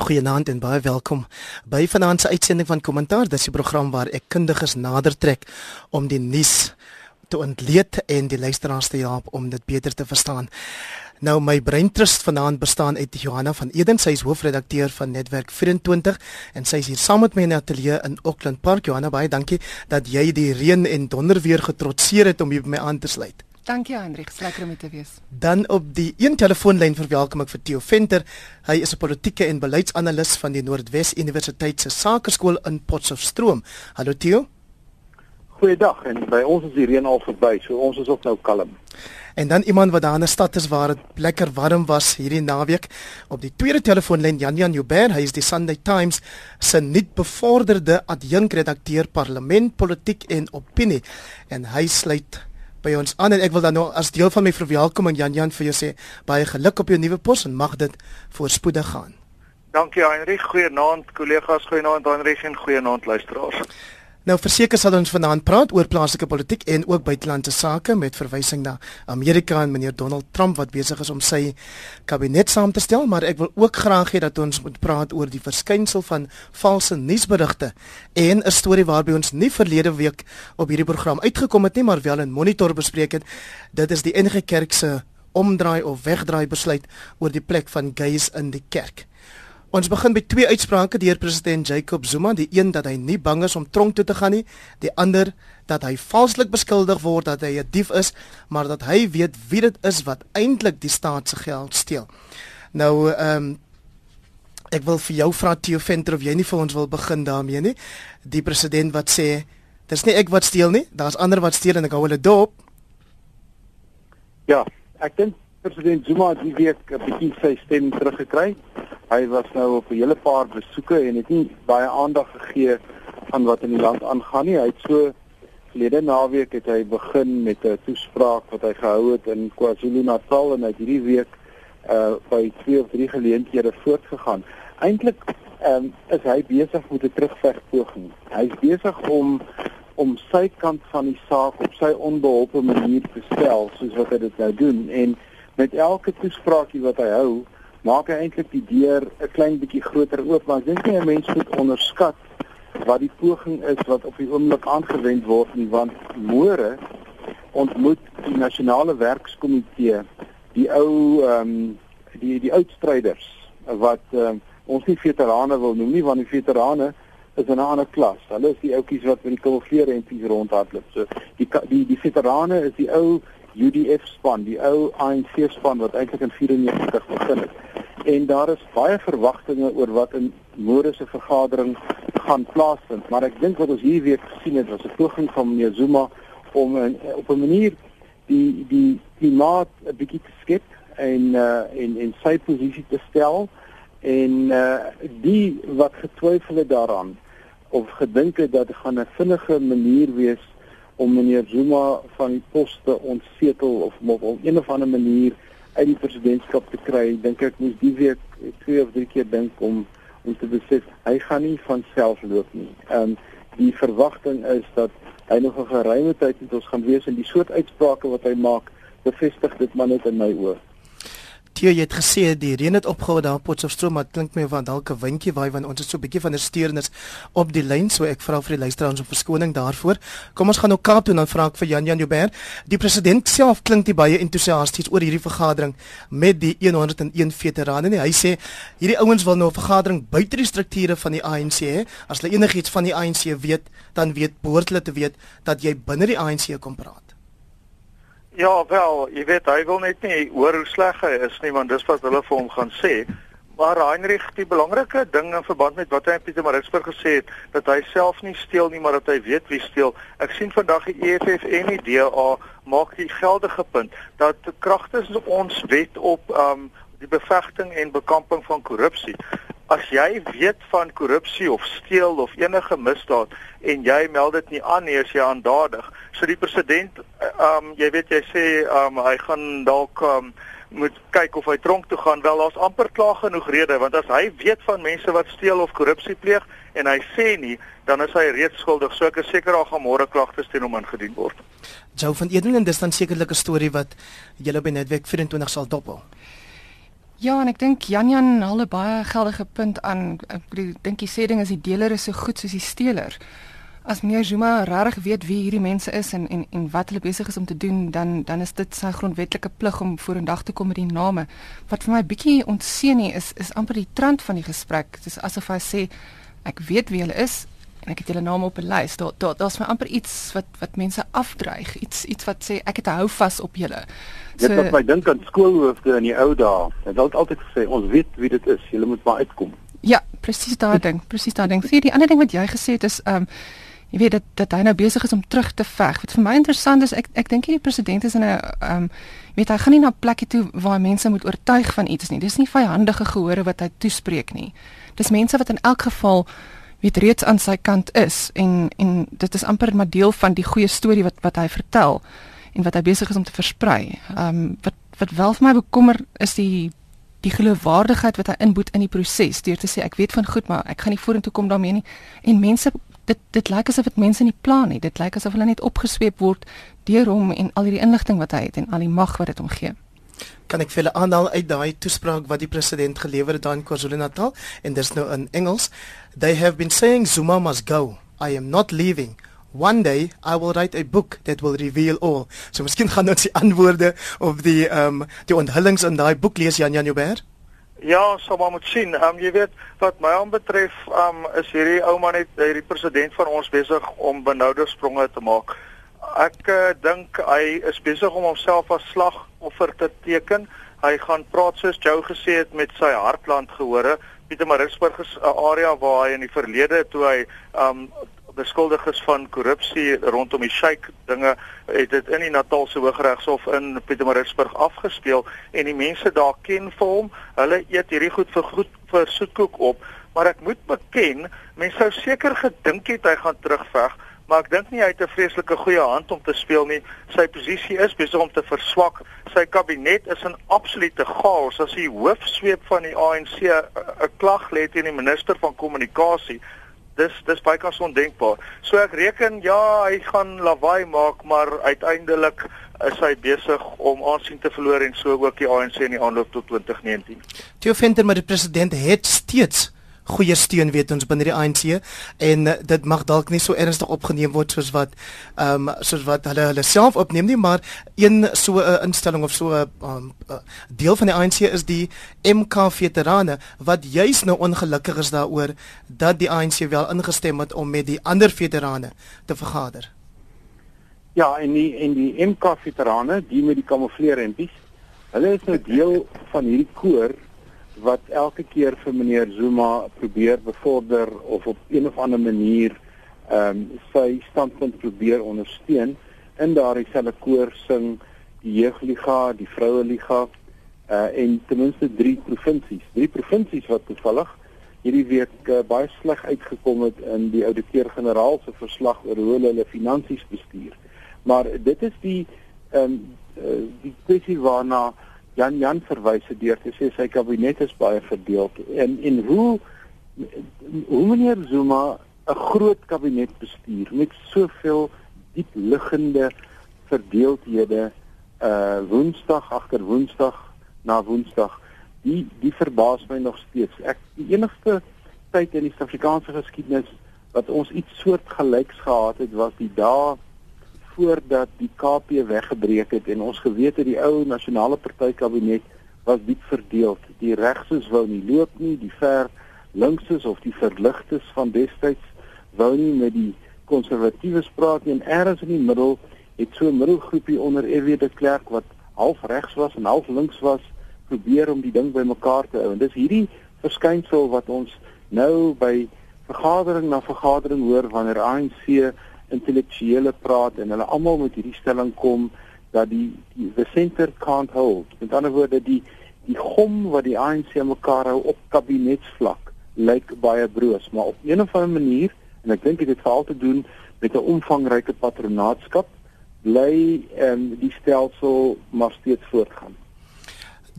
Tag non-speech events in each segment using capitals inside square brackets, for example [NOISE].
Goeienaand en baie welkom by vanaand se uitsending van Kommentaar. Dis die program waar ek kundiges nader trek om die nuus te ontleed en die luisteraars te help om dit beter te verstaan. Nou my breintrust vanaand bestaan uit Johanna van Eden, sy is hoofredakteur van Netwerk 24 en sy is hier saam met my in die ateljee in Auckland Park. Johanna, baie dankie dat jy die reën en donder weer getrotseer het om hier by my aan te sluit. Dankie Hendrik, lekker om te wees. Dan op die een telefoonlyn verwelkom ek vir Theo Venter. Hy is 'n politieke en beleidsanalis van die Noordwes Universiteit se Sakeskool in Potchefstroom. Hallo Theo. Goeiedag en by ons is die reën al verby, so ons is ook nou kalm. En dan iemand wat daar in 'n stad is waar dit lekker warm was hierdie naweek op die tweede telefoonlyn Jan Jan Joubert, hy is die Sunday Times se nuut bevorderde adjunkredakteur parlement, politiek en opinie en hy sluit by ons aan en ek wil dan nou as deel van my verwelkoming Jan Jan vir jou sê baie geluk op jou nuwe pos en mag dit voorspoedig gaan. Dankie Heinrich, goeienaand kollegas, goeienaand Heinrich en goeienaand luisteraars. Nou verseker sal ons vanaand praat oor plaaslike politiek en ook buitelandse sake met verwysing na Amerika en meneer Donald Trump wat besig is om sy kabinet saam te stel, maar ek wil ook graag hê dat ons moet praat oor die verskynsel van valse nuusberigte en 'n storie waarby ons nie verlede week op hierdie program uitgekom het nie, maar wel in Monitor bespreek het. Dit is die NG Kerk se omdraai of wegdraai besluit oor die plek van gays in die kerk. Ons begin met twee uitsprake deur president Jacob Zuma, die een dat hy nie bang is om tronk toe te gaan nie, die ander dat hy valslik beskuldig word dat hy 'n dief is, maar dat hy weet wie dit is wat eintlik die staat se geld steel. Nou ehm um, ek wil vir jou vra Theo Venter of jy nie vir ons wil begin daarmee nie. Die president wat sê dis nie ek wat steel nie, daar's ander wat steel en ek hou hulle dop. Ja, ek dink president Zuma het die week 'n bietjie sy stem teruggekry. Hy was nou op 'n hele paar besoeke en het nie baie aandag gegee aan wat in die land aangaan nie. Hy het so verlede naweek het hy begin met 'n toespraak wat hy gehou het in KwaZulu-Natal en hy het hierdie week uh by twee of drie geleenthede voortgegaan. Eintlik um, is hy besig met 'n terugvegpoging. Hy is besig om om sy kant van die saak op sy onbeholpe manier te stel soos wat hy dit nou doen en met elke toespraakie wat hy hou, maak hy eintlik die deur 'n klein bietjie groter oop, maar ek dink nie 'n mens moet onderskat wat die poging is wat op die oomblik aangewend word nie, want môre ontmoet die nasionale werkskomitee die ou ehm um, die die oudstryders wat um, ons nie veterane wil noem nie, want die veterane is in 'n ander klas. Hulle is die ouetjies wat met die kulvleure en pies rondhardloop. So die die die veterane is die ou UDF span, die ou ANC span wat eintlik in 94 begin het. En daar is baie verwagtinge oor wat in môre se vergadering gaan plaasvind, maar ek dink wat ons hier weer gesien het was 'n poging van meneer Zuma om in, op 'n manier die die klimaat 'n bietjie te skep en uh en en sy posisie te stel en uh die wat getwyfel het daaraan of gedink het dat dit gaan 'n vinnige manier wees om meneer Zuma van die pos te ontsetel of om op een of ander manier uit die presidentskap te kry, dink ek moes die week twee of drie keer dink om om te besef hy gaan nie van self loop nie. Ehm um, die verwagting is dat hy nog 'n geruime tyd met ons gaan wees en die soort uitsprake wat hy maak bevestig dit maar net in my oë. Theo, jy het gesê die reën het opgehou daar op Potchefstroom, maar klink my van dalk 'n windjie waai want ons het so 'n bietjie van 'n steurnis op die lyn, so ek vra vir die luisteraars om verskoning daarvoor. Kom ons gaan nou Kaap toe en dan vra ek vir Jan Jan Joubert. Die president self klink nie baie entoesiasties oor hierdie vergadering met die 101 veterane nie. Hy sê hierdie ouens wil nou 'n vergadering buite die strukture van die ANC hê. As hulle enigiets van die ANC weet, dan weet behoort hulle te weet dat jy binne die ANC kom praat. Ja, wel, jy weet hy wil net nie hoor hoe sleg hy is nie, want dis wat hulle vir hom gaan sê. Maar Heinrich, die belangrike ding in verband met wat hy in Pietermaritzburg gesê het, dat hy self nie steel nie, maar dat hy weet wie steel. Ek sien vandag die EFF en die DA maak die geldige punt dat kragtens ons wet op um die bevegting en bekamping van korrupsie as jy weet van korrupsie of steel of enige misdaad en jy meld dit nie aan nie as jy aandadig. So die president ehm um, jy weet jy sê ehm um, hy gaan dalk ehm um, moet kyk of hy tronk toe gaan. Wel daar's amper klaar genoeg rede want as hy weet van mense wat steel of korrupsie pleeg en hy sê nie, dan is hy reeds skuldig. So ek is seker daar gaan môre klagtes teen hom ingedien word. Jou van Eden en dis dan sekerlik 'n storie wat julle by Netwerk 24 sal dophou. Ja, en ek dink Jan Jan haal 'n baie geldige punt aan. Ek dink die sê ding is die deler is so goed soos die steler. As meneer Zuma regtig weet wie hierdie mense is en en en wat hulle besig is om te doen, dan dan is dit sy grondwetlike plig om vorendag te kom met die name. Wat vir my bietjie ontseën nie is is amper die trant van die gesprek. Dit is asof hy sê ek weet wie hulle is en ek het hulle name op 'n lys. Daar daar daar's my amper iets wat wat mense afdreig, iets iets wat sê ek het 'n hou vas op julle. So, dit wat my dink aan skoolhoofde in die ou dae. Hulle het altyd gesê ons weet wie dit is, julle moet maar uitkom. Ja, presies daai ding, presies daai ding. Sien die ander ding wat jy gesê het is ehm um, jy weet dat dat hy nou besig is om terug te veg. Wat vir my interessant is, ek ek dink die president is in 'n ehm um, weet hy gaan nie na plekke toe waar mense moet oortuig van iets nie. Dis nie vyandige gehore wat hy toespreek nie. Dis mense wat in elk geval weet reeds aan sy kant is en en dit is amper maar deel van die goeie storie wat wat hy vertel en wat hy besig is om te versprei. Ehm um, wat wat wel vir my bekommer is die die geloofwaardigheid wat hy inboet in die proses deur te sê ek weet van goed maar ek gaan nie vorentoe kom daarmee nie. En mense dit dit lyk asof dit mense nie plan nie. Dit lyk asof hulle net opgesweep word deur hom en al hierdie inligting wat hy het en al die mag wat dit hom gee kan ek vir hulle aanhaal uit daai toespraak wat die president gelewer het daar in KwaZulu-Natal en dis nou in Engels. They have been saying Zuma must go. I am not leaving. One day I will write a book that will reveal all. So miskien gaan ons die antwoorde op die ehm um, die onthullings in daai boek lees Jan Jan Joubert. Ja, so maar moet sien. Ehm um, jy weet wat my aanbetref, ehm um, is hierdie ou man net hierdie president van ons besig om benoude spronge te maak. Ek uh, dink hy is besig om homself as slagoffer te teken. Hy gaan praat soos Joe gesê het met sy hartland gehore. Pietermaritzburg is 'n area waar hy in die verlede toe hy um beskuldig is van korrupsie rondom die Sheikh dinge het dit in die Natalse Hooggeregshof in Pietermaritzburg afgespeel en die mense daar ken vir hom. Hulle eet hierdie goed vir goed vir soetkoek op, maar ek moet beken, mense sou seker gedink het hy gaan terugveg maar ek dink nie hy het 'n vreeslike goeie hand om te speel nie. Sy posisie is besig om te verswak. Sy kabinet is in absolute chaos. As hy hoofsweep van die ANC 'n klag lê teen die minister van kommunikasie, dis dis bykans ondenkbaar. So ek reken ja, hy gaan lawaai maak, maar uiteindelik is hy besig om aansien te verloor en so ook die ANC in die aanloop tot 2019. Theo Venter met die president het steeds goeie steun weet ons binne die ANC en uh, dit mag dalk nie so ernstig opgeneem word soos wat ehm um, soos wat hulle hulle self opneem nie maar een so 'n uh, instelling of so 'n uh, um, uh, deel van die ANC is die MK veterane wat juis nou ongelukkig is daaroor dat die ANC wel ingestem het om met die ander veterane te vergader. Ja, en die en die MK veterane, die met die kamoufleerrempies, hulle is nou deel van hierdie koor wat elke keer vir meneer Zuma probeer bevorder of op een of ander manier ehm um, sy standpunt probeer ondersteun in daardie selfe koor sing die jeugliga, die vroueliga uh en ten minste drie provinsies. Drie provinsies wat toevallig hierdie week uh, baie sleg uitgekom het in die ouditeur-generaal se verslag oor hoe hulle hulle finansies bestuur. Maar dit is die ehm um, uh, die kwessie waarna Jan Jan verwys het deur te sê sy kabinet is baie verdeel en en hoe hoe meneer Zuma 'n groot kabinet bestuur met soveel diep liggende verdeeldhede uh woensdag agter woensdag na woensdag die die verbaas my nog steeds. Ek die enigste tyd in die Suid-Afrikaanse geskiedenis wat ons iets soortgelyks gehad het was die dae voordat die KP weggebreek het en ons geweet het die ou nasionale party kabinet was diep verdeel. Die regses wou nie loop nie, die ver linkses of die verligtes van destyds wou nie met die konservatiewes praat nie en eers in die middel het so 'n middelgroepie onder EW de Klerk wat half regs was en half links was probeer om die ding bymekaar te hou. En dis hierdie verskynsel wat ons nou by vergadering na vergadering hoor wanneer ANC intellektuele praat en hulle almal met hierdie stelling kom dat die, die the center can't hold. Met ander woorde die die gom wat die ANC mekaar hou op kabinetsvlak lyk baie broos, maar op 'n of ander manier en ek dink dit het veral te doen met 'n omvangryke patronaatskap bly ehm um, die stelsel maar steeds voortgaan.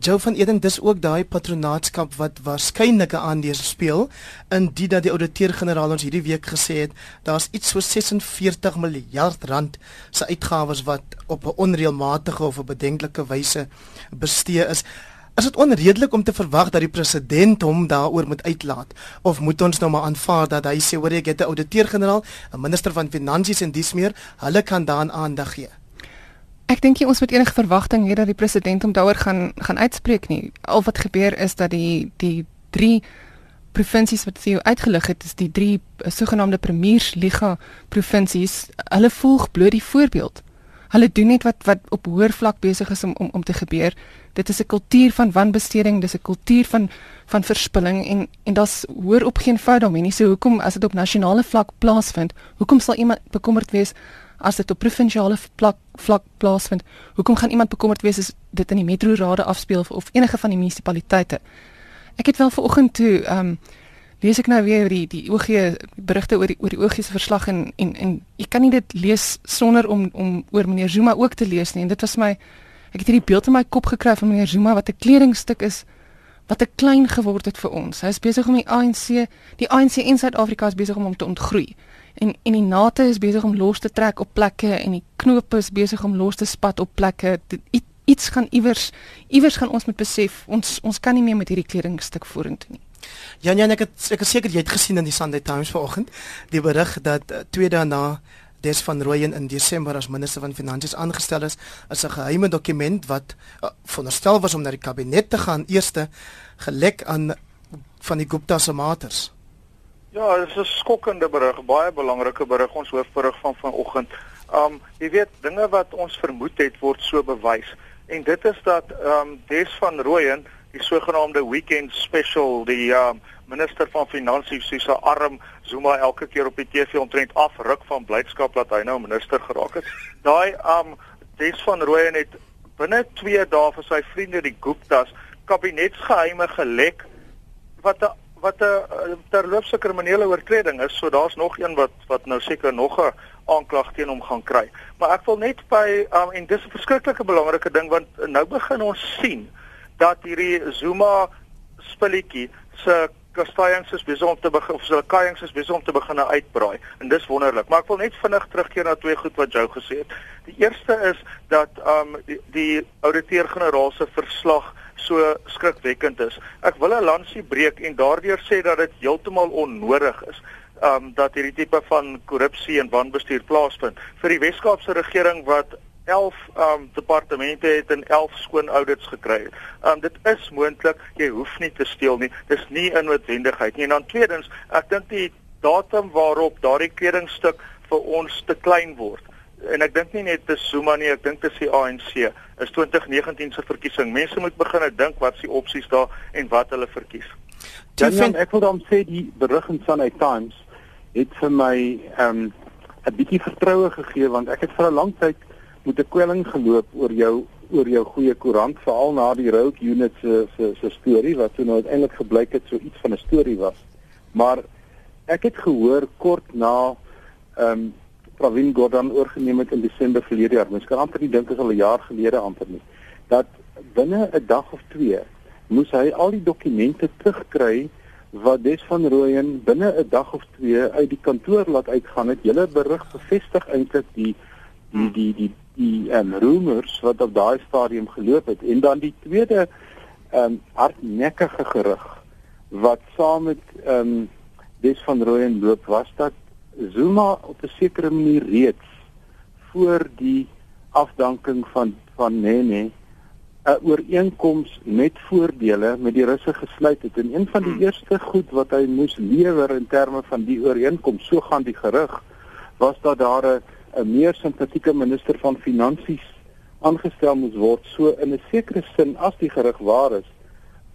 Joe van Eden dis ook daai patronaatskap wat waarskynlik 'n aandeel speel in die dat die ouditeur-generaal ons hierdie week gesê het daar's iets so 46 miljard rand se uitgawes wat op 'n onreëlmatige of 'n bedenklike wyse bestee is. Is dit onredelik om te verwag dat die president hom daaroor moet uitlaat of moet ons nou maar aanvaar dat hy sê hoor ek het 'n ouditeur-generaal, 'n minister van finansies en dis meer, hulle kan daaraan aandag gee. Ek dink jy ons moet enige verwagting hê dat die president hom daaroor gaan gaan uitspreek nie. Al wat gebeur is dat die die drie provinsies wat jy uitgelig het, is die drie uh, sogenaamde premiersliga provinsies. Hulle volg bloot die voorbeeld. Hulle doen net wat wat op hoër vlak besig is om om om te gebeur. Dit is 'n kultuur van wanbesteding, dis 'n kultuur van van verspilling en en daar's hoor op geen fout daarmee nie. So hoekom as dit op nasionale vlak plaasvind, hoekom sal iemand bekommerd wees as dit op provinsiale vlak vlak plaasvind? Hoekom gaan iemand bekommerd wees as dit in die metrorade afspeel of, of enige van die munisipaliteite? Ek het wel vanoggend toe ehm um, lees ek nou weer die die OG berigte oor die oor die OG se verslag en en en jy kan nie dit lees sonder om om oor meneer Zuma ook te lees nie en dit was my ek het hierdie beeld in my kop gekry van meneer Zuma wat 'n kledingstuk is wat te klein geword het vir ons. Hy is besig om die ANC, die ANC in Suid-Afrika is besig om hom te ontgroei. En en die NATO is besig om los te trek op plekke en die knope is besig om los te spat op plekke. Iets gaan iewers iewers gaan ons moet besef ons ons kan nie meer met hierdie kledingstuk vorentoe nie. Jan Jan ek het ek is seker jy het gesien in die Sunday Times vanoggend die berig dat uh, twee dae na Des van Rooyen in Desember as minister van finansies aangestel is, is 'n geheime dokument wat uh, veronderstel was om na die kabinet te gaan eerste gelek aan van die Gupta se maters. Ja, dit is 'n skokkende berig, baie belangrike berig ons hoofberig van vanoggend. Um jy weet dinge wat ons vermoed het word so bewys en dit is dat um Des van Rooyen die sogenaamde weekend special die um, minister van finansies soos 'n arm Zuma elke keer op die TV ontrent afruk van blydskap dat hy nou minister geraak het. Daai um Des van Rooyen het binne 2 dae vir sy vriende die Guptas kabinetsgeheime gelek wat 'n wat 'n terloopse kriminele oortreding is. So daar's nog een wat wat nou seker nog 'n aanklag teen hom gaan kry. Maar ek wil net by um, en dis 'n verskriklike belangrike ding want nou begin ons sien dat hierdie Zuma spulletjie se kastaiings is besig om te begin of sy kaiings is besig om te begin uitbraai en dis wonderlik maar ek wil net vinnig terugkeer na twee goed wat jy gesê het. Die eerste is dat um die, die ouditeur-generaal se verslag so skrikwekkend is. Ek wil 'n lansie breek en daardeur sê dat dit heeltemal onnodig is um dat hierdie tipe van korrupsie en wanbestuur plaasvind vir die Weskaapse regering wat 11 um departemente het en 11 skoon audits gekry. Um dit is moontlik, jy hoef nie te steel nie. Dis nie 'n noodwendigheid nie. En dan tweedens, ek dink die datum waarop daardie kledingstuk vir ons te klein word. En ek dink nie net te Zuma nie, ek dink te die ANC is 2019 se verkiesing. Mense moet begin dink wat se opsies daar en wat hulle verkies. Dan vind... ek wil dan sê die berig in Sunday Times het vir my um 'n bietjie vertroue gegee want ek het vir 'n lang tyd met 'n kwelling geloop oor jou oor jou goeie koerant veral na die Road Unit se se se storie wat toe nou uiteindelik gebleik het so iets van 'n storie was. Maar ek het gehoor kort na ehm um, Pravin Gordhan oorgeneem het in Desember verlede jaar. Mens kan amper nie dink dit is al 'n jaar gelede amper nie. Dat binne 'n dag of twee moes hy al die dokumente terugkry wat Des van Rooyen binne 'n dag of twee uit die kantoor laat uitgaan het. Julle berig bevestig eintlik die die die die die um, rumors wat op daai stadium geloop het en dan die tweede ehm um, hardnekkige gerug wat saam met ehm um, Des van Rooyen loop was dat Zuma op 'n sekere manier reeds voor die afdanking van van Nene 'n ooreenkoms met voordele met die Russe gesluit het en een van die hmm. eerste goed wat hy moes lewer in terme van die ooreenkoms so gaan die gerug was dat daar 'n 'n meer simpatieke minister van finansies aangestel moes word. So in 'n sekere sin as die gerig waar is,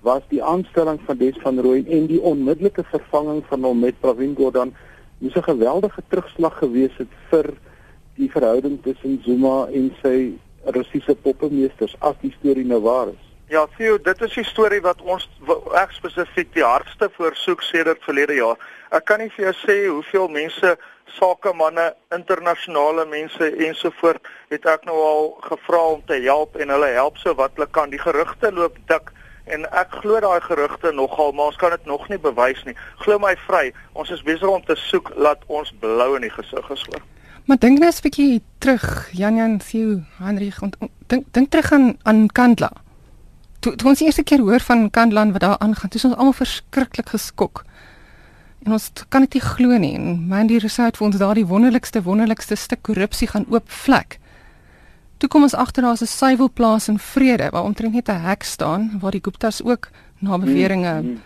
was die aanstelling van Des van Rooyen en die onmiddellike vervanging van hom met Pravin Gordhan moes 'n geweldige terugslag gewees het vir die verhouding tussen Zuma en sy Russiese poppemeesters as die storie nou waar is. Ja, Theo, dit is die storie wat ons ek spesifiek die hardste voorsoek sedert verlede jaar. Ek kan nie vir jou sê hoeveel mense sakemanne, internasionale mense ensovoort het ek nou al gevra om te help en hulle help so wat hulle kan. Die gerugte loop dik en ek glo daai gerugte nogal, maar ons kan dit nog nie bewys nie. Glo my vry, ons is besig om te soek laat ons blou in die gesig gesoor. Maar dink net 'n bietjie terug, Jan Jan Theo, Henry, dink dink terug aan aan Kandla toe, toe ons die eerste keer hoor van Kandlan wat daar aangaan, toe is ons almal verskriklik geskok. En ons kan dit nie glo nie. En Mandy Resort vir ons daardie wonderlikste wonderlikste stuk korrupsie gaan oop vlek. Toe kom ons agter daar's 'n suiwelplaas in Vrede waar omtrent net 'n hek staan waar die Guptas ook na beweringe mm -hmm.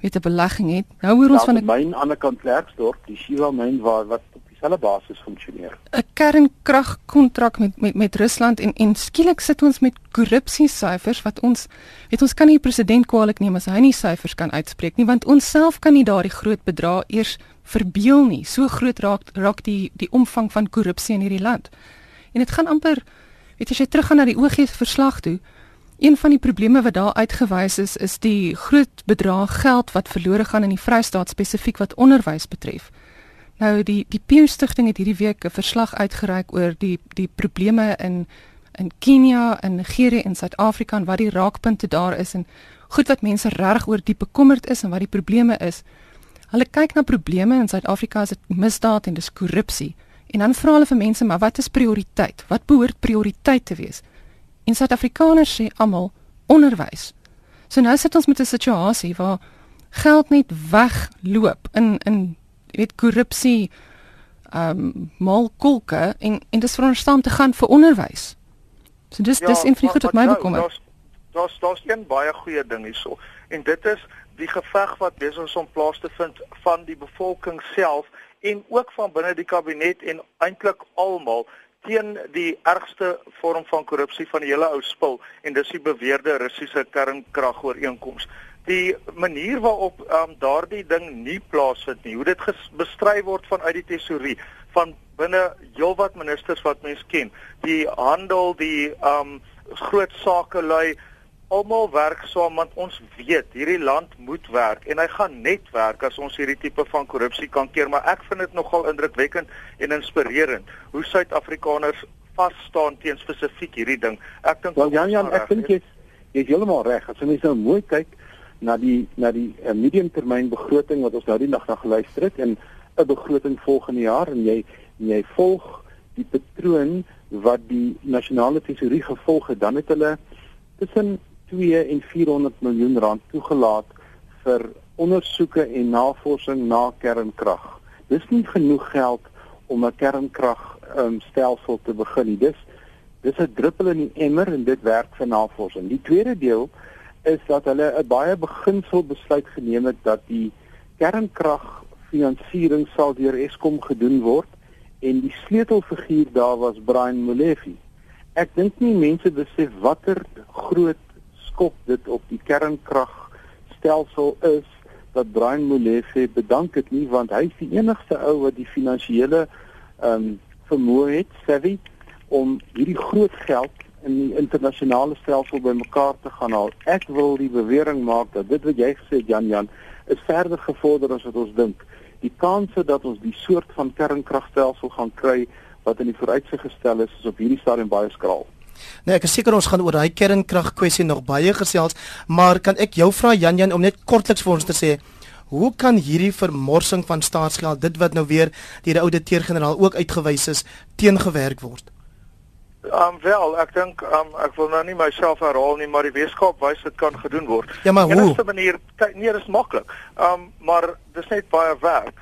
weet 'n belegging het. Nou hoor ons van 'n myn aan die kant Klerksdorp, die Shiva myn waar wat op dieselfde basis funksioneer. 'n Kernkragkontrak met met met Rusland en en skielik sit ons met korrupsie syfers wat ons weet ons kan nie president kwaliek neem as hy nie syfers kan uitspreek nie want ons self kan nie daardie groot bedrag eers verbeel nie. So groot raak raak die die omvang van korrupsie in hierdie land. En dit gaan amper Weet as jy teruggaan na die OG verslag toe, een van die probleme wat daar uitgewys is, is die groot bedrag geld wat verlore gaan in die Vrystaat spesifiek wat onderwys betref. Nou die die Pew Stichting het hierdie week 'n verslag uitgereik oor die die probleme in in Kenia en Nigerië en Suid-Afrika en wat die raakpunte daar is en goed wat mense reg oor diep bekommerd is en wat die probleme is. Hulle kyk na probleme in Suid-Afrika as dit misdaad en dis korrupsie. En dan vra hulle vir mense, maar wat is prioriteit? Wat behoort prioriteit te wees? En Suid-Afrikaners sê almal onderwys. So nou sit ons met 'n situasie waar geld net wegloop in in weet korrupsie ehm um, malkolke en en dis veronderstel om te gaan vir onderwys. So dis ja, dis een van die goed wat my bekommer. Daar's daar's daar's een baie goeie ding hierso. En dit is die geveg wat besig is om plaas te vind van die bevolking self en ook van binne die kabinet en eintlik almal teen die ergste vorm van korrupsie van die hele ou spul en dis die beweerde Russiese kernkragooreenkoms. Die manier waarop um, daardie ding nie plaasvind nie, hoe dit bestry word vanuit die tesorie van binne heelwat ministers wat mens ken, die handel, die um groot sake lui almal werk saam want ons weet hierdie land moet werk en hy gaan net werk as ons hierdie tipe van korrupsie kan keer maar ek vind dit nogal indrukwekkend en inspirerend hoe Suid-Afrikaners vas staan teen spesifiek hierdie ding. Ek dink well, Jan Jan ek dink jy is heeltemal reg. As jy nou mooi kyk na die na die uh, mediumtermyn begroting wat ons nou die nag na geluister het en 'n begroting volgende jaar en jy jy volg die patroon wat die nasionale tesorie gevolg het dan het hulle tussen 2 en 400 miljoen rand toegelaat vir ondersoeke en navorsing na kernkrag. Dis nie genoeg geld om 'n kernkrag um, stelsel te begin nie. Dis dis 'n druppel in die emmer en dit werk vir navorsing. Die tweede deel is dat hulle 'n baie beginsel besluit geneem het dat die kernkrag finansiering sal deur Eskom gedoen word en die sleutelfiguur daar was Brian Molefe. Ek dink nie mense besef watter groot skok dit op die kernkragstelsel is dat Brian Molefe bedank het nie want hy is die enigste ou wat die finansiële ehm um, vermoë het, savvy om hierdie groot geld in die internasionale stelsel bymekaar te gaan haal. Ek wil die bewering maak dat dit wat jy gesê het Jan Jan is verder gevorder as wat ons dink. Die kanse dat ons die soort van kernkragstelsel gaan kry wat in die vooruitsig gestel is, is op hierdie stadium baie skraal. Nee, ek is seker ons gaan oor daai kernkrag kwessie nog baie gesels, maar kan ek jou vra Jan Jan om net kortliks vir ons te sê Hoe kan hierdie vermorsing van staatsgeld, dit wat nou weer deur die ouditeur-generaal ook uitgewys is, teengewerk word? Um wel, ek dink um ek wil nou nie myself herhaal nie, maar die wetenskap wys dit kan gedoen word. Ja, maar hoe? Op 'n manier, nee, dit is maklik. Um maar dis net baie werk.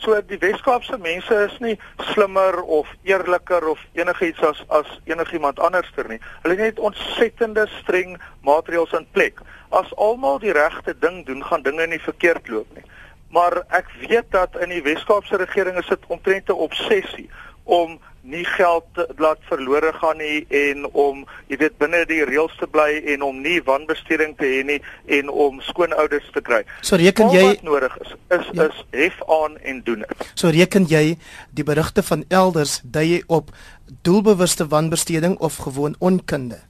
So die Weskaapse mense is nie slimmer of eerliker of enigiets as as enigiemand anderster nie. Hulle het net ontsettende streng maatreëls in plek. As almal die regte ding doen, gaan dinge nie verkeerd loop nie. Maar ek weet dat in die Weskaapse regering is dit omtrent 'n obsessie om nie geld laat verlore gaan nie en om jy weet binne die reëls te bly en om nie wanbesteding te hê nie en om skoonouders te kry. So reken jy wat nodig is is ja. is hef aan en doen dit. So reken jy die berigte van elders dui op doelbewuste wanbesteding of gewoon onkunde?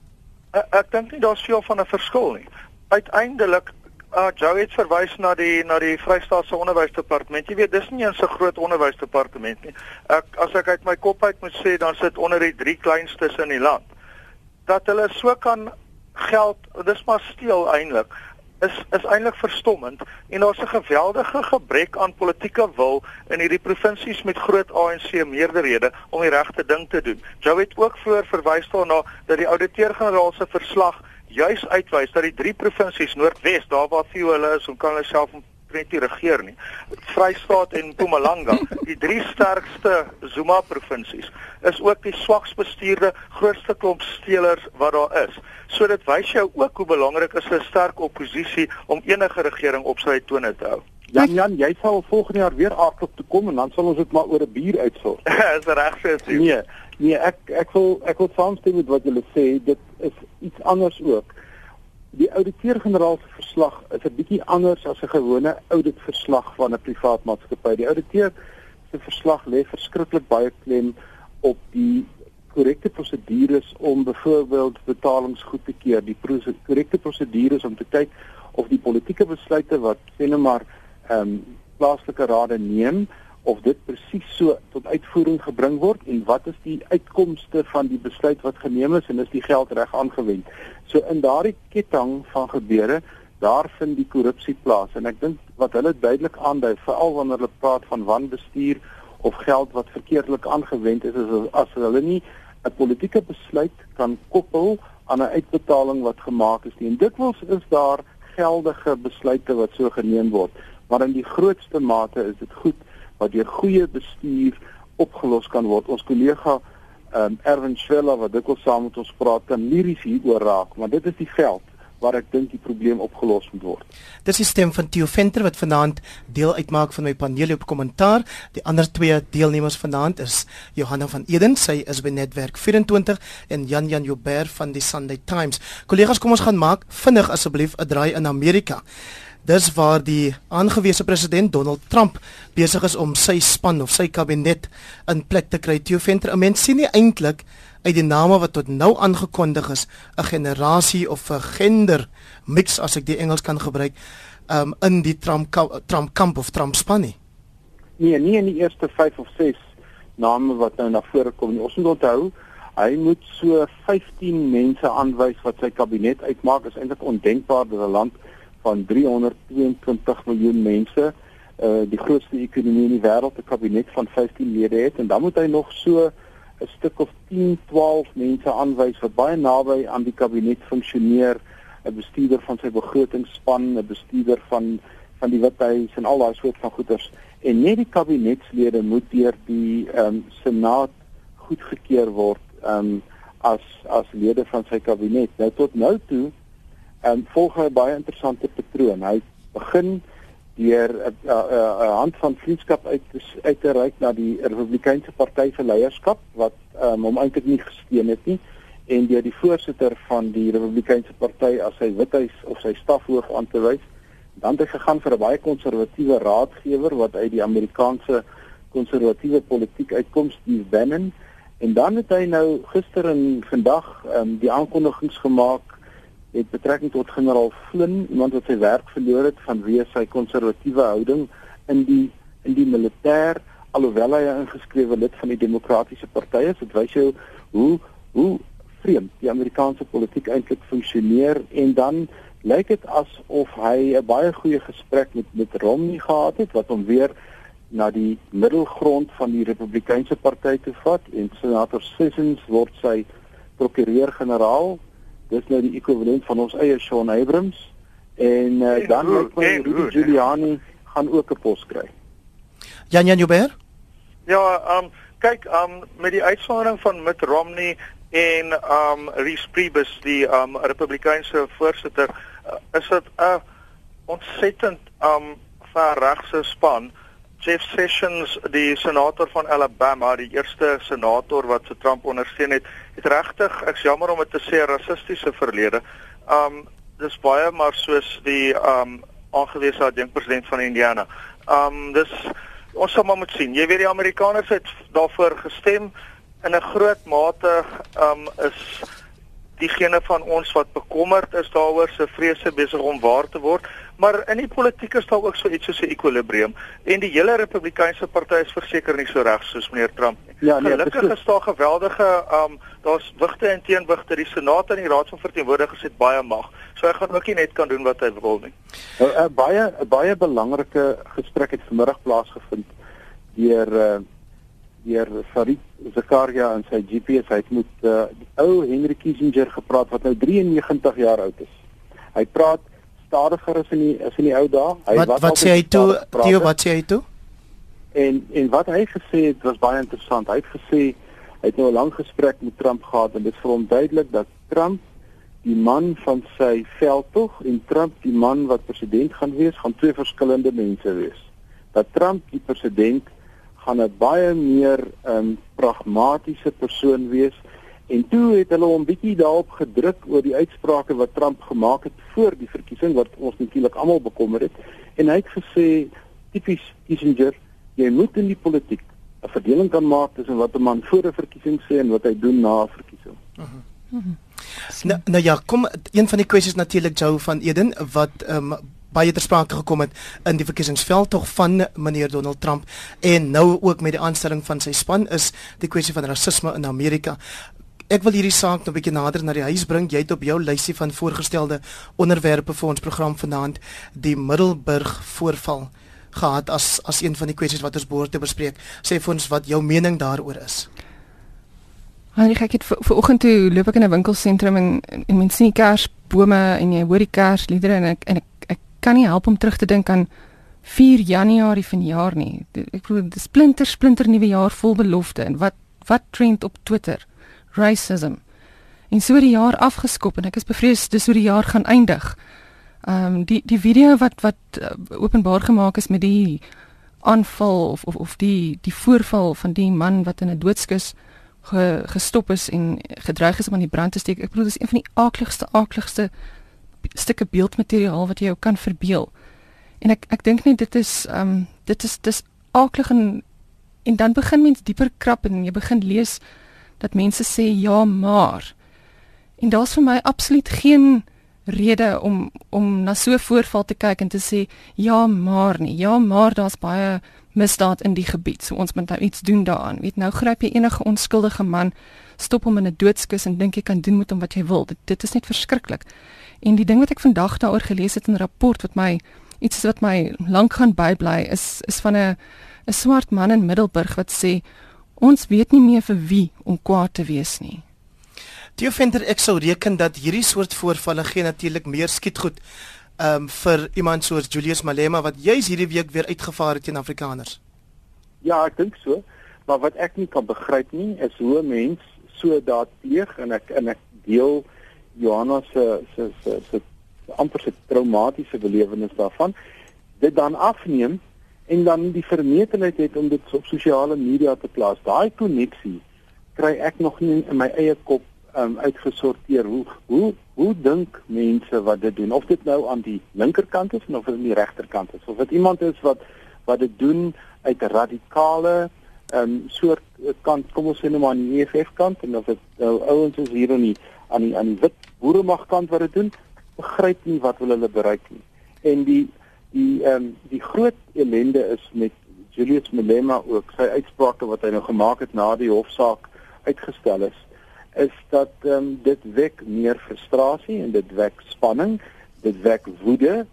Ek, ek dink nie daar's veel van 'n verskil nie. Uiteindelik uh, Joe het verwys na die na die Vrystaatse Onderwysdepartement. Jy weet, dis nie 'n so groot onderwysdepartement nie. Ek as ek uit my kop uit moet sê, dan sit onder die drie kleinstes in die land. Dat hulle so kan geld, dis maar steel eintlik. Is is eintlik verstommend en daar's 'n geweldige gebrek aan politieke wil in hierdie provinsies met groot ANC meerderhede om die regte ding te doen. Joe het ook voor verwys daarna dat die ouditeur-generaal se verslag juis uitwys dat die drie provinsies Noordwes, daar waar Theo hulle is, kan hulle self net nie regeer nie. Vrystaat en Mpumalanga, [LAUGHS] die drie sterkste Zuma provinsies, is ook die swaks bestuurde grootste klomp stelers wat daar is. So dit wys jou ook hoe belangrik is 'n sterk oppositie om enige regering op sy tone te hou. Jan Jan, jy sal volgende jaar weer aardklop toe kom en dan sal ons dit maar oor 'n bier uitsort. [LAUGHS] is reg so. Nee, nee, ek ek wil ek wil saamstem met wat julle sê, dit is iets anders ook. Die ouditeur-generaal se verslag is 'n bietjie anders as 'n gewone auditverslag van 'n privaat maatskappy. Die ouditeur se verslag lê verskriklik baie klem op die korrekte prosedures om byvoorbeeld betalings goed te keer, die korrekte prosedures om te kyk of die politieke besluite wat sê net maar ehm um, plaaslike rade neem of dit presies so tot uitvoering gebring word en wat is die uitkomste van die besluit wat geneem is en is die geld reg aangewend. So in daardie ketting van gebeure, daar vind die korrupsie plaas en ek dink wat hulle duidelik aandui, veral wanneer hulle praat van wanbestuur of geld wat verkeerdelik aangewend is, is as hulle nie 'n politieke besluit kan koppel aan 'n uitbetaling wat gemaak is nie. En dikwels is daar geldige besluite wat so geneem word, maar in die grootste mate is dit goed wat deur goeie bestuur opgelos kan word. Ons kollega um, Erwin Schwella wat dikwels saam met ons praat, kan liries hieroor raak, maar dit is die veld waar ek dink die probleem opgelos moet word. Dis die stem van Theo Venter wat vanaand deel uitmaak van my paneel op kommentaar. Die ander twee deelnemers vanaand is Johanna van Eden, sy is by Netwerk 24 en Jan Jan Joubert van die Sunday Times. Kollegas, kom ons gaan maak vinnig asseblief 'n draai in Amerika. Dis waar die aangewese president Donald Trump besig is om sy span of sy kabinet in plek te kry. Theo Venter, 'n mens sien nie eintlik uit die name wat tot nou aangekondig is 'n generasie of 'n gender mix as ek die Engels kan gebruik um, in die Trump Trump kamp of Trump span nie. Nee, nie in die eerste 5 of 6 name wat nou na vore kom nie. Ons moet onthou hy moet so 15 mense aanwys wat sy kabinet uitmaak. Dit is eintlik ondenkbaar dat 'n land van 322 miljoen mense uh die grootste ekonomie in die wêreld 'n kabinet van 15 lede het. En dan moet hy nog so 'n stuk of 10, 12 mense aanwys wat baie naby aan die kabinet funksioneer, 'n bestuurder van sy begrotingsspan, 'n bestuurder van van die Withuis en al daai soort van goeders. En net die kabinetslede moet deur die ehm um, senaat goedgekeur word ehm um, as as lede van sy kabinet. Nou tot nou toe en volg 'n baie interessante patroon. Hy begin deur 'n hand van vriendskap uit uit te reik na die Republikeinse Party se leierskap wat um, hom eintlik nie gesteun het nie en deur die voorsitter van die Republikeinse Party as sy withuis of sy stafhoof aan te wys. Dan het hy gegaan vir 'n baie konservatiewe raadgewer wat uit die Amerikaanse konservatiewe politiek uitkom, Steve Bannon. En dan het hy nou gister en vandag um, die aankondigings gemaak het betrekking tot generaal Flynn, iemand wat sy werk verloor het vanweë sy konservatiewe houding in die in die militêr alhoewel hy 'n ingeskrewe lid van die demokratiese party is. Dit wys jou hoe hoe vreemd die Amerikaanse politiek eintlik funksioneer en dan lyk dit asof hy 'n baie goeie gesprek met met Romney gehad het wat hom weer na die middelgrond van die Republikeinse party toe vat en senator Sessions word sy prokureur-generaal dis nou die ekwivalent van ons eie Sean Abrams en uh, dan ook my Rudy Giuliani gaan ook 'n pos kry. Jan Jan Joubert? Ja, ehm um, kyk, ehm um, met die uitsondering van Mitt Romney en ehm um, Reese Priebus die ehm um, Republikeinse voorsitter, uh, is dit 'n uh, ontsettend ehm um, verregse span. Jeff Sessions, die senator van Alabama, die eerste senator wat se Trump ondersteun het, het regtig, ek's jammer om dit te sê, rassistiese verlede. Um dis baie maar soos die um aangewese adjunkpresident van Indiana. Um dis ons sal maar moet sien. Jy weet die Amerikaners het daarvoor gestem in 'n groot mate um is diegene van ons wat bekommerd is daaroor se vrese besig om waar te word. Maar in die politiek is daar ook so iets soos 'n ekwilibrium en die hele Republikeinse party is verseker nie so reg soos meneer Trump nie. Ja, nee, Gelukkig is daar geweldige um daar's wigte en teenwigte. Die Senaat en die Raad van Verteenwoordigers het baie mag. So hy gaan ook nie net kan doen wat hy wil nie. 'n uh, uh, Baie 'n baie belangrike gesprek het vanmiddag plaasgevind deur uh deur Farid Zakaria en sy GPS. Hy het met uh, die ou Henry Kissinger gepraat wat nou 93 jaar oud is. Hy praat stadiger as in die as in die ou dae. Hy wat wat sê hy toe? Theo, wat sê hy toe? En en wat hy gesê het was baie interessant. Hy het gesê hy het nou 'n lang gesprek met Trump gehad en dit vir hom duidelik dat Trump die man van sy veldtog en Trump die man wat president gaan wees, gaan twee verskillende mense wees. Dat Trump die president gaan 'n baie meer um, pragmatiese persoon wees en toe het hulle hom bietjie daarop gedruk oor die uitsprake wat Trump gemaak het voor die verkiesing wat ons natuurlik almal bekommer het en hy het gesê tipies Kissinger jy moet in die politiek 'n verdeling kan maak tussen wat 'n man voor 'n verkiesing sê en wat hy doen na 'n verkiesing. Uh -huh. uh -huh. Nou, nou ja, kom een van die kwessies natuurlik Joe van Eden wat ehm um, baie ter sprake gekom het in die verkiesingsveld tog van meneer Donald Trump en nou ook met die aanstelling van sy span is die kwessie van rasisme in Amerika. Ek wil hierdie saak nou 'n bietjie nader na die huis bring. Jy het op jou lysie van voorgestelde onderwerpe vir ons program vanaand die Middelburg voorval gehad as as een van die kwessies wat ons behoort te bespreek. Sê vir ons wat jou mening daaroor is. Hy kyk dit vir oggend toe loop ek in 'n winkelsentrum en en mens sien kersbome en jy hoor die kersliedere en ek en ek, ek kan nie help om terug te dink aan 4 Januarie vanjaar nie. Ek bedoel dis splinter splinter nuwe jaar vol belofte en wat wat trend op Twitter? Racism. En so die jaar afgeskop en ek is bevrees dis hoe die jaar gaan eindig. Ehm um, die die video wat wat uh, openbaar gemaak is met die aanval of of of die die voorval van die man wat in 'n doodskus ge, gestop is en gedreig is om aan die brand te steek. Ek bedoel dis een van die aakligste aakligste stukke beeldmateriaal wat jy jou kan verbeel. En ek ek dink net dit is ehm um, dit is dis aaklig en en dan begin mens dieper krap en jy begin lees dat mense sê ja maar. En daar's vir my absoluut geen rede om om na so 'n voorval te kyk en te sê ja maar nie ja maar daar's baie misdaad in die gebied so ons moet nou iets doen daaraan weet nou gryp jy enige onskuldige man stop hom in 'n doodskus en dink jy kan doen met hom wat jy wil dit, dit is net verskriklik en die ding wat ek vandag daaroor gelees het in 'n rapport wat my iets wat my lank gaan bybly is is van 'n 'n swart man in Middelburg wat sê ons weet nie meer vir wie om kwaad te wees nie Die offender ek sou reken dat hierdie soort voorvalle gee natuurlik meer skietgoed um vir iemand soos Julius Malema wat juis hierdie week weer uitgevaar het teen Afrikaners. Ja, ek dink so. Maar wat ek nie kan begryp nie is hoe 'n mens so daad pleeg en ek en ek deel Johanna se se se se amper se traumatiese belewenis daarvan dit dan afneem en dan die vermetelheid het om dit op sosiale media te plaas. Daai koneksie kry ek nog nie in my eie kop um, uitgesorteer hoe hoe hoe dink mense wat dit doen of dit nou aan die linkerkant is of aan die regterkant is of dit iemand is wat wat dit doen uit 'n radikale um, soort kant kom ons sê nou maar aan die EFF kant en of dit nou ouens is hier in die aan die aan die wit boeremag kant wat dit doen begryp nie wat wil hulle bereik nie. En die die ehm um, die groot ellende is met Julius Malema ook. Sy uitsprake wat hy nou gemaak het na die hofsaak uitgestel is is dat um, dit wek meer frustrasie en dit wek spanning, dit wek woede.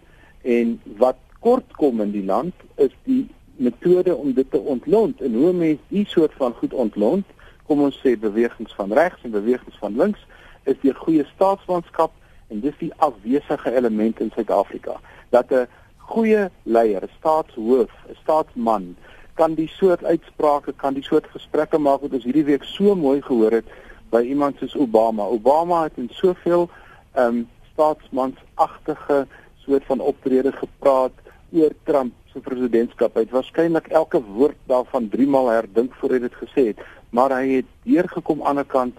En wat kort kom in die land is die metode om dit te ontlont. En hoe mense die soort van goed ontlont, kom ons sê bewegings van regs en bewegings van links is die goeie staatsmanskap en dis die afwesige element in Suid-Afrika dat 'n goeie leier, 'n staatshoof, 'n staatsman kan die soort uitsprake, kan die soort gesprekke maak wat ons hierdie week so mooi gehoor het by iemand soos Obama. Obama het in soveel ehm um, staatsmansagtige soort van optrede gepraat oor Trump se presidentskap. Hy het waarskynlik elke woord daarvan 3 maal herdink voor hy dit gesê het, maar hy het deurgekom aan die ander kant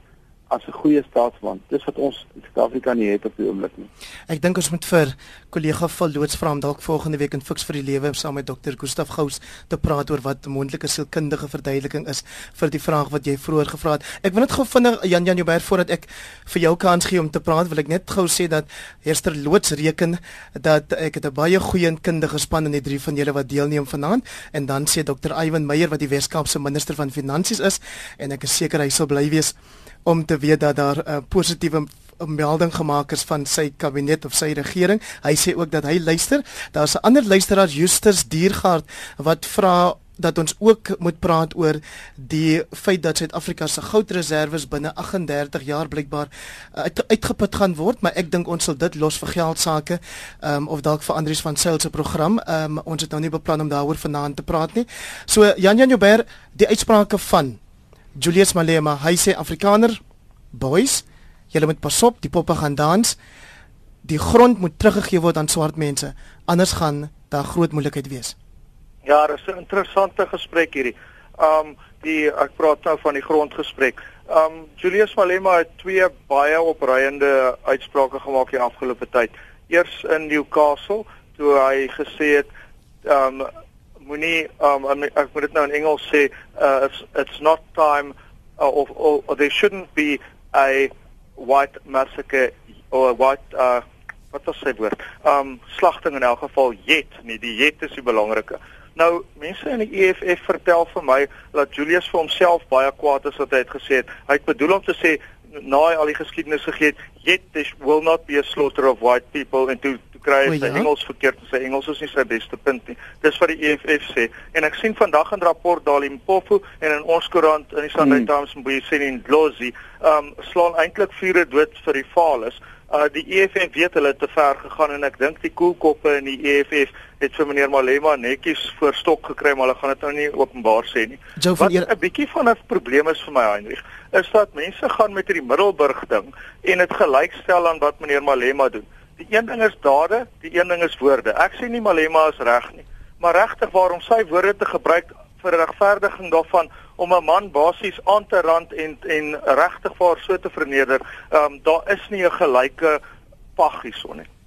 as 'n goeie staatsman. Dis wat ons in Suid-Afrika nie het op die oomblik nie. Ek dink ons moet vir kollega Valloods vra om dalk volgende week in Fix vir die Lewe saam met dokter Gustaf Gous te praat oor wat moontlike sielkundige verduideliking is vir die vraag wat jy vroeër gevra het. Ek wil net gou vinnig Jan Jan Joubert voordat ek vir jou kans gee om te praat, wil ek net gou sê dat Hester Loods reken dat ek het 'n baie goeie kundige span in die drie van julle wat deelneem vanaand en dan sê dokter Iwan Meyer wat die Weskaapse minister van finansies is en ek is seker hy sal bly wees om te weet dat daar 'n uh, positiewe melding gemaak is van sy kabinet of sy regering. Hy sê ook dat hy luister. Daar's 'n ander luisteraar Justus Diergaard wat vra dat ons ook moet praat oor die feit dat Suid-Afrika se goudreserwes binne 38 jaar blykbaar uh, uit, uitgeput gaan word, maar ek dink ons sal dit los vir geld sake um, of dalk vir Andrius van Sail se program. Um, ons het nou nie beplan om daaroor vanaand te praat nie. So Jan Jan Joubert, die uitsprake van Julius Malema, hy sê Afrikaner boys, julle moet pas op, die poppe gaan dans. Die grond moet teruggegee word aan swart mense, anders gaan daar groot moeilikheid wees. Ja, dit is 'n interessante gesprek hierdie. Um die ek praat nou van die grondgesprek. Um Julius Malema het twee baie opreiende uitsprake gemaak die afgelope tyd. Eers in Newcastle toe hy gesê het um moenie um ek moet dit nou in Engels sê uh, it's it's not time uh, of or, or there shouldn't be a white massacre or a white uh wat was sy woord? Um slagting in elk geval jet, nie die jet is die belangrike. Nou mense in die EFF vertel vir my dat Julius vir homself baie kwaad is wat hy het gesê het. Hy het bedoel om te sê na hy al die geskiedenis gegee het, yet there will not be a slaughter of white people and to to kry sy ja? Engels verkeerd sy Engels is nie sy beste punt nie. Dis wat die EFF sê. En ek sien vandag 'n rapport daar in Mpofu en in ons koerant in die Sunday hmm. Times en baie sien in Glossy, ehm um, slaan eintlik vure dood vir die faales. Uh die EFF weet hulle te ver gegaan en ek dink die koelkoppe in die EFF het vir meneer Malema netjies voor stok gekry maar hulle gaan dit nou nie openbaar sê nie. Wat 'n bietjie van 'n probleem is vir my Heinrich, is dat mense gaan met hierdie Middelburg ding en dit gelykstel aan wat meneer Malema doen. Die een ding is dade, die een ding is woorde. Ek sê nie Malema is reg nie, maar regtig waarom sy woorde te gebruik vir regverdiging daarvan om 'n man basies aan te rand en en regtig vir so te verneder. Ehm um, daar is nie 'n gelyke pag hierson nie.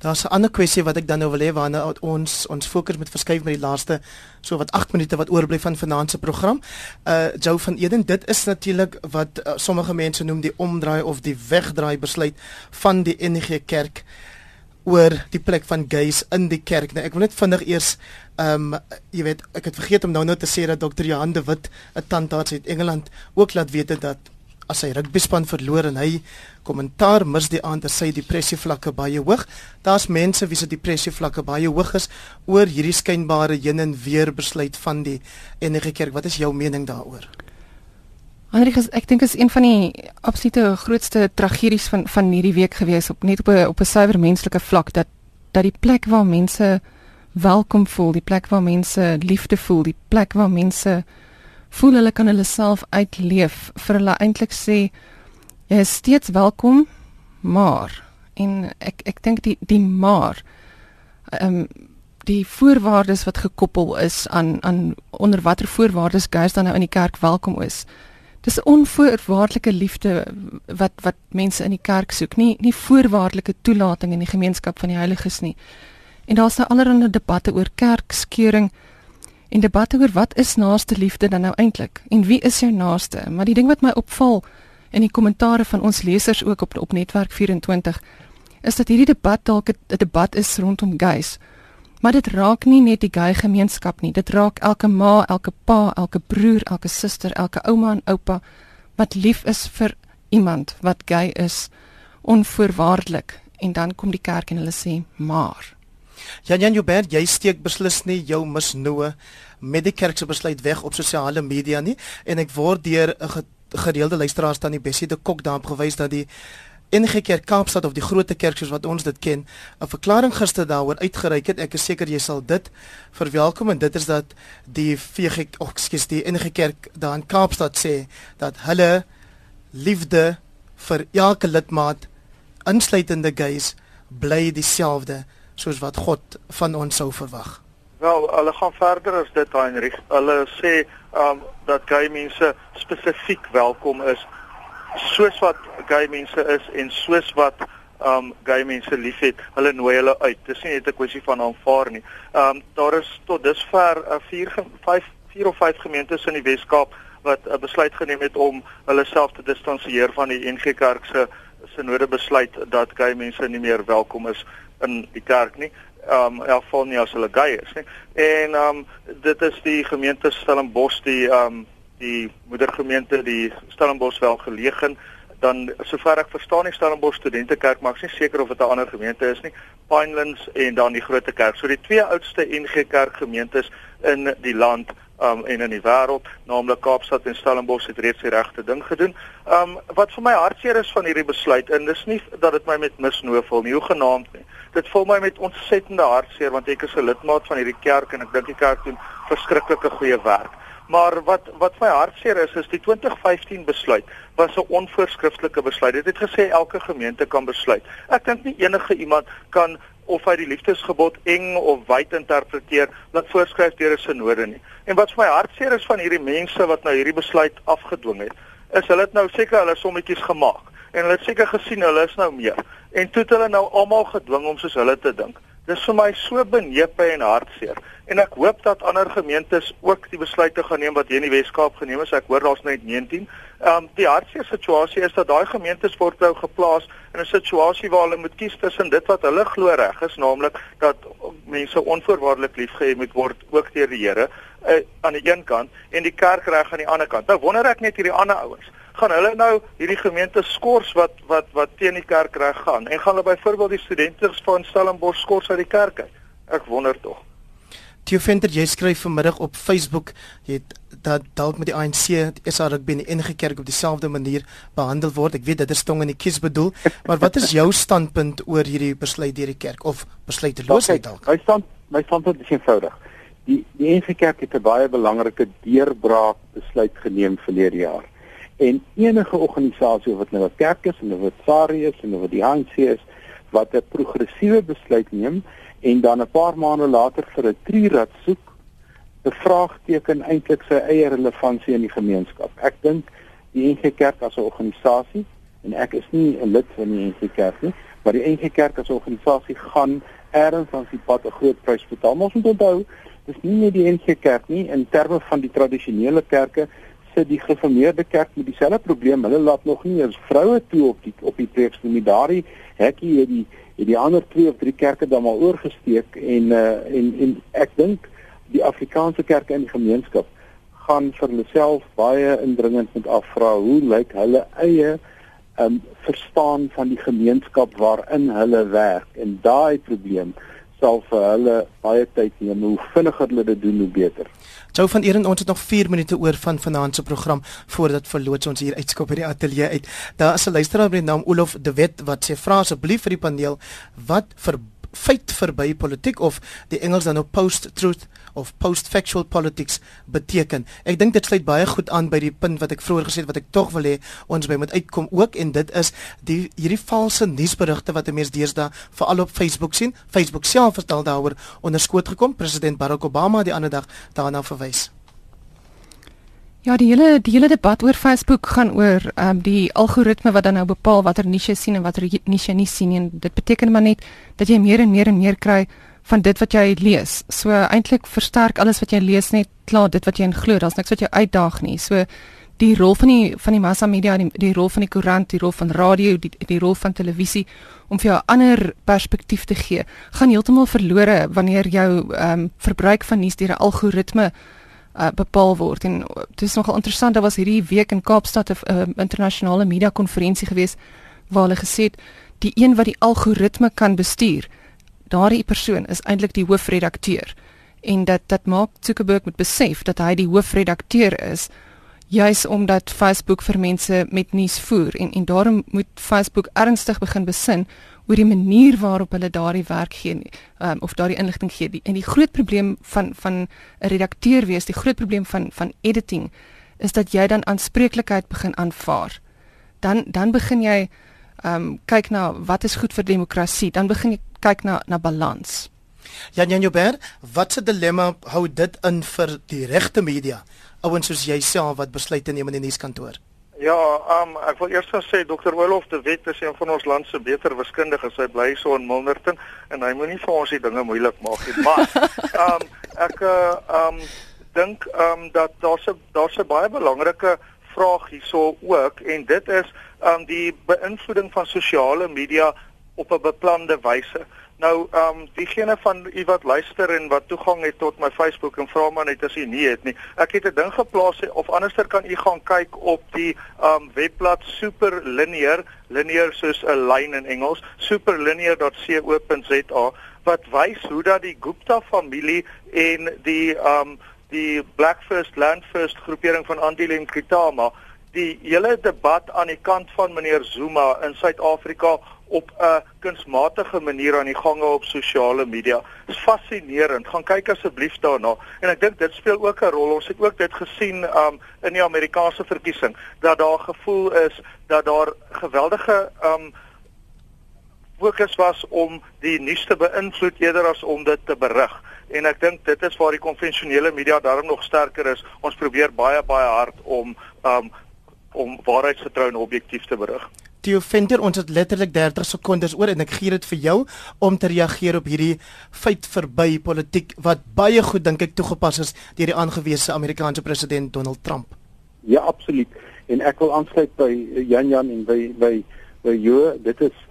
Daar's 'n ander kwessie wat ek dan nou wil hê waarna ons ons fokus met verskuif met die laaste so wat 8 minute wat oorbly van vanaand se program. Uh Jou van Eden, dit is natuurlik wat uh, sommige mense noem die omdraai of die wegdraai besluit van die NG Kerk oor die plek van gays in die kerk. Nou ek wil net vinnig eers ehm um, jy weet, ek het vergeet om nou nou te sê dat Dr. Johan de Wit 'n tandarts uit Engeland ook laat weet dat as hy rugbyspan verloor en hy kommentaar mis die aand dat sy depressie vlakke baie hoog. Daar's mense wie se depressie vlakke baie hoog is oor hierdie skynbare heen en weer besluit van die enige kerk. Wat is jou mening daaroor? Hendrik, ek dink is een van die absolute grootste tragedies van van hierdie week gewees op net op 'n op 'n suiwer menslike vlak dat dat die plek waar mense welkom voel, die plek waar mense liefde voel, die plek waar mense voel hulle kan hulle self uitleef vir hulle eintlik sê jy is steeds welkom, maar en ek ek dink die die maar ehm um, die voorwaardes wat gekoppel is aan aan onder watter voorwaardes gees dan nou in die kerk welkom is. Dis onvoorwaardelike liefde wat wat mense in die kerk soek, nie nie voorwaardelike toelating in die gemeenskap van die heiliges nie. En daar's nou allerlei debatte oor kerkskeuring en debatte oor wat is naaste liefde dan nou eintlik en wie is jou naaste? Maar die ding wat my opval in die kommentare van ons lesers ook op op netwerk 24 is dat hierdie debat dalk 'n debat is rondom gays. Maar dit raak nie net die gay gemeenskap nie. Dit raak elke ma, elke pa, elke broer, elke suster, elke ouma en oupa wat lief is vir iemand wat gay is onvoorwaardelik. En dan kom die kerk en hulle sê maar. Jan Jan Joubert, jy steek beslis nie jou misnoë met die kerk se besluit weg op sosiale media nie en ek word deur 'n gereelde luisteraar staan die Bessie de Kok daarop gewys dat die NG Kerk Kaapstad of die groot kerk soos wat ons dit ken, 'n verklaring gister daaroor uitgereik het. Ek is seker jy sal dit verwelkom en dit is dat die VG oh, ekskuus die NG Kerk daar in Kaapstad sê dat hulle liefde vir elke lidmaat insluitende gays bly dieselfde soos wat God van ons sou verwag. Wel, hulle gaan verder as dit Heinrich. Hulle sê um dat gay mense spesifiek welkom is soos wat gay mense is en soos wat um gay mense liefhet, hulle nooi hulle uit. Dis nie net 'n kwessie van aanvaar nie. Um daar is tot dusver 'n 4 5 4 of 5 gemeentes in die Wes-Kaap wat 'n besluit geneem het om hulle self te distansieer van die NG Kerk se sinode besluit dat gay mense nie meer welkom is in die kerk nie. Um in elk geval nie as hulle gay is nie. En um dit is die gemeente Stellenbosch die um die moedergemeente die Stellenbosch wel geleë dan sover ek verstaan die Stellenbosch Studentekerk maak nie seker of dit 'n ander gemeente is nie. Pinelands en dan die Grote Kerk. So die twee oudste NG Kerk gemeentes in die land um en in die wêreld, naamlik Kaapstad en Stellenbosch het reeds die regte ding gedoen. Um wat vir my hartseer is van hierdie besluit en dis nie dat dit my met misnoo vul nie, hoe genaamd nie. Dit vul my met ontsettende hartseer want ek is 'n lidmaat van hierdie kerk en ek dink die kerk doen verskriklike goeie werk. Maar wat wat my hartseer is is die 2015 besluit was 'n onvoorskriftelike besluit. Dit het gesê elke gemeente kan besluit. Ek dink nie enige iemand kan of hy die liefdesgebod eng of wyd interpreteer wat voorskryf deur 'n sinode nie. En wat vir my hartseer is van hierdie mense wat nou hierdie besluit afgedwing het, is hulle het nou seker hulle sommetjies gemaak en hulle het seker gesien hulle is nou meer en toe het hulle nou almal gedwing om soos hulle te dink. Dis vir my so benepe en hartseer. En ek hoop dat ander gemeentes ook die besluite gaan neem wat hier in die Wes-Kaap geneem is. Ek hoor daar's net 19. Ehm um, die hartseer situasie is dat daai gemeentes word nou geplaas in 'n situasie waar hulle moet kies tussen dit wat hulle glo reg is, naamlik dat mense onvoorwaardelik liefgehê moet word ook deur die Here uh, aan die een kant en die kerk reg aan die ander kant. Nou wonder ek net hierdie ander ouens gaan hulle nou hierdie gemeente skors wat wat wat teen die kerk reg gaan en gaan hulle byvoorbeeld die studente van Stellenbosch skors uit die kerk uit. Ek wonder tog. Theo Venter, jy skryf vanmiddag op Facebook, jy het dat dalk met die ANC, die SA rugby en die enige kerk op dieselfde manier behandel word. Ek weet dit is tong in die kies bedoel, maar wat is jou standpunt oor hierdie besluit deur die kerk of besluiteloosheid dalk? My stand my standpunt is eenvoudig. Die die enige kerk het 'n baie belangrike deurbraak besluit geneem verlede jaar en enige organisasie wat nou 'n kerk is en of dit SARI is en of dit die ANC is wat 'n progressiewe besluit neem en dan 'n paar maande later vir 'n trierad soek bevraagteken eintlik sy eie relevantie in die gemeenskap. Ek dink die NG Kerk as 'n organisasie en ek is nie 'n lid van die NG Kerk nie, maar die NG Kerk as 'n organisasie gaan erns aan sy pad 'n groot prys betaal. Ons moet onthou, dis nie net die NG Kerk nie in terme van die tradisionele kerke sit die gereformeerde kerk met dieselfde probleem. Hulle laat nog nie eens vroue toe op die op die preekstoel nie. Daardie hekkie het die het die ander twee of drie kerke dan maar oorgesteek en uh, en en ek dink die Afrikaanse kerke in die gemeenskap gaan vir hulle self baie indringend moet afvra hoe lyk hulle eie um, verstaan van die gemeenskap waarin hulle werk en daai probleem sal vir hulle baie tyd neem. Hoe vinniger hulle dit doen, hoe beter. Jou van Eeren, ons het nog 4 minute oor van vanaand se program voordat verloots ons hier uitskop by die ateljee uit. Daar is 'n luisteraar met die naam Olof De Wet wat sê vra asseblief vir die paneel wat vir feit verby politiek of die Engels dan nou post truth of post factual politics beteken. Ek dink dit sluit baie goed aan by die punt wat ek vroeër gesê het wat ek tog wil hê ons by moet uitkom ook en dit is die hierdie valse nuusberigte wat mense deesdae veral op Facebook sien. Facebook self vertel daaroor onderskoot gekom. President Barack Obama die ander dag daarna verwys. Ja, die hele die hele debat oor Facebook gaan oor ehm um, die algoritme wat dan nou bepaal watter niche sien en watter niche nie sien en dit beteken maar net dat jy meer en meer en meer kry van dit wat jy lees. So eintlik versterk alles wat jy lees net klaar dit wat jy glo. Daar's niks wat jou uitdaag nie. So die rol van die van die massa media, die, die rol van die koerant, die rol van radio, die die rol van televisie om vir jou 'n ander perspektief te gee, gaan heeltemal verlore wanneer jou ehm um, verbruik van nuus deur 'n algoritme uh, bepaal word. En dit is nogal interessant daar was hierdie week in Kaapstad 'n uh, internasionale media konferensie gewees waar hulle gesê het die een wat die algoritme kan bestuur daardie persoon is eintlik die hoofredakteur. En dat dat maak Zuckerberg moet besef dat hy die hoofredakteur is juis omdat Facebook vir mense met nuus voer. En en daarom moet Facebook ernstig begin besin oor die manier waarop hulle daardie werk gee um, of daardie inligting gee. Die, en die groot probleem van van 'n redakteur wees, die groot probleem van van editing is dat jy dan aanspreeklikheid begin aanvaar. Dan dan begin jy ehm um, kyk na wat is goed vir demokrasie, dan begin jy kyk na na balans. Jan Jan Joubert, wat 'n dilemma hou dit in vir die regte media? Ouens soos jouself wat besluite neem in die nuuskantoor. Ja, um, ek wil eers sê Dr. Olof de Wet is een van ons land se beter wiskundiges. Hy bly so in Milnerton en hy moenie vir ons die dinge moeilik maak nie. Maar um, [LAUGHS] ek uh, um, dink um, dat daar's 'n daar's 'n baie belangrike vraag hierso ook en dit is um, die beïnvloeding van sosiale media op 'n beplande wyse. Nou, ehm um, diegene van u wat luister en wat toegang het tot my Facebook en vra maar net as u nie het nie. Ek het 'n ding geplaas of anderster kan u gaan kyk op die ehm um, webblad Superlinear, linear soos 'n lyn in Engels, superlinear.co.za wat wys hoe dat die Gupta familie en die ehm um, die Black First Land First groepering van Andile en Kritama die hele debat aan die kant van meneer Zuma in Suid-Afrika op 'n kunsmatige manier aan die gange op sosiale media. Dit is fascinerend. Gaan kyk asseblief daarna. En ek dink dit speel ook 'n rol. Ons het ook dit gesien um in die Amerikaanse verkiesing dat daar gevoel is dat daar geweldige um fokus was om die nuus te beïnvloed eerder as om dit te berig. En ek dink dit is waar die konvensionele media daarom nog sterker is. Ons probeer baie baie hard om um om waarheidsgetrou en objektief te berig. Theo Venter, ons het letterlik 30 sekondes oor en ek gee dit vir jou om te reageer op hierdie feit verby politiek wat baie goed dink ek toegepas is deur die aangewese Amerikaanse president Donald Trump. Ja, absoluut. En ek wil aansluit by Jan Jan en by by by jou. Dit is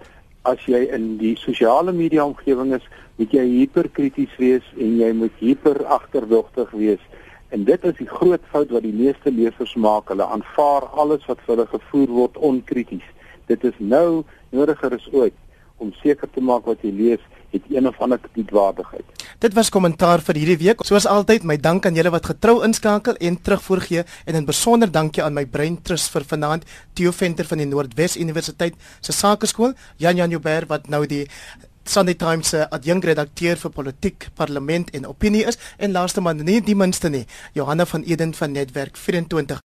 as jy in die sosiale media omgewing is, moet jy hiperkrities wees en jy moet hiper agterdogtig wees. En dit is die groot fout wat die meeste lesers maak. Hulle aanvaar alles wat vir hulle gevoer word onkrities dit is nou nodiger as ooit om seker te maak wat jy lees het een of ander kredietwaardigheid. Dit was kommentaar vir hierdie week. Soos altyd, my dank aan julle wat getrou inskakel en terugvoer gee en 'n besonder dankie aan my brein trust vir vanaand Theo Venter van die Noordwes Universiteit se Sakeskool, Jan Jan Joubert wat nou die Sunday Times se adjunkredakteur vir politiek, parlement en opinie is en laaste maar nie die minste nie, Johanna van Eden van Netwerk 24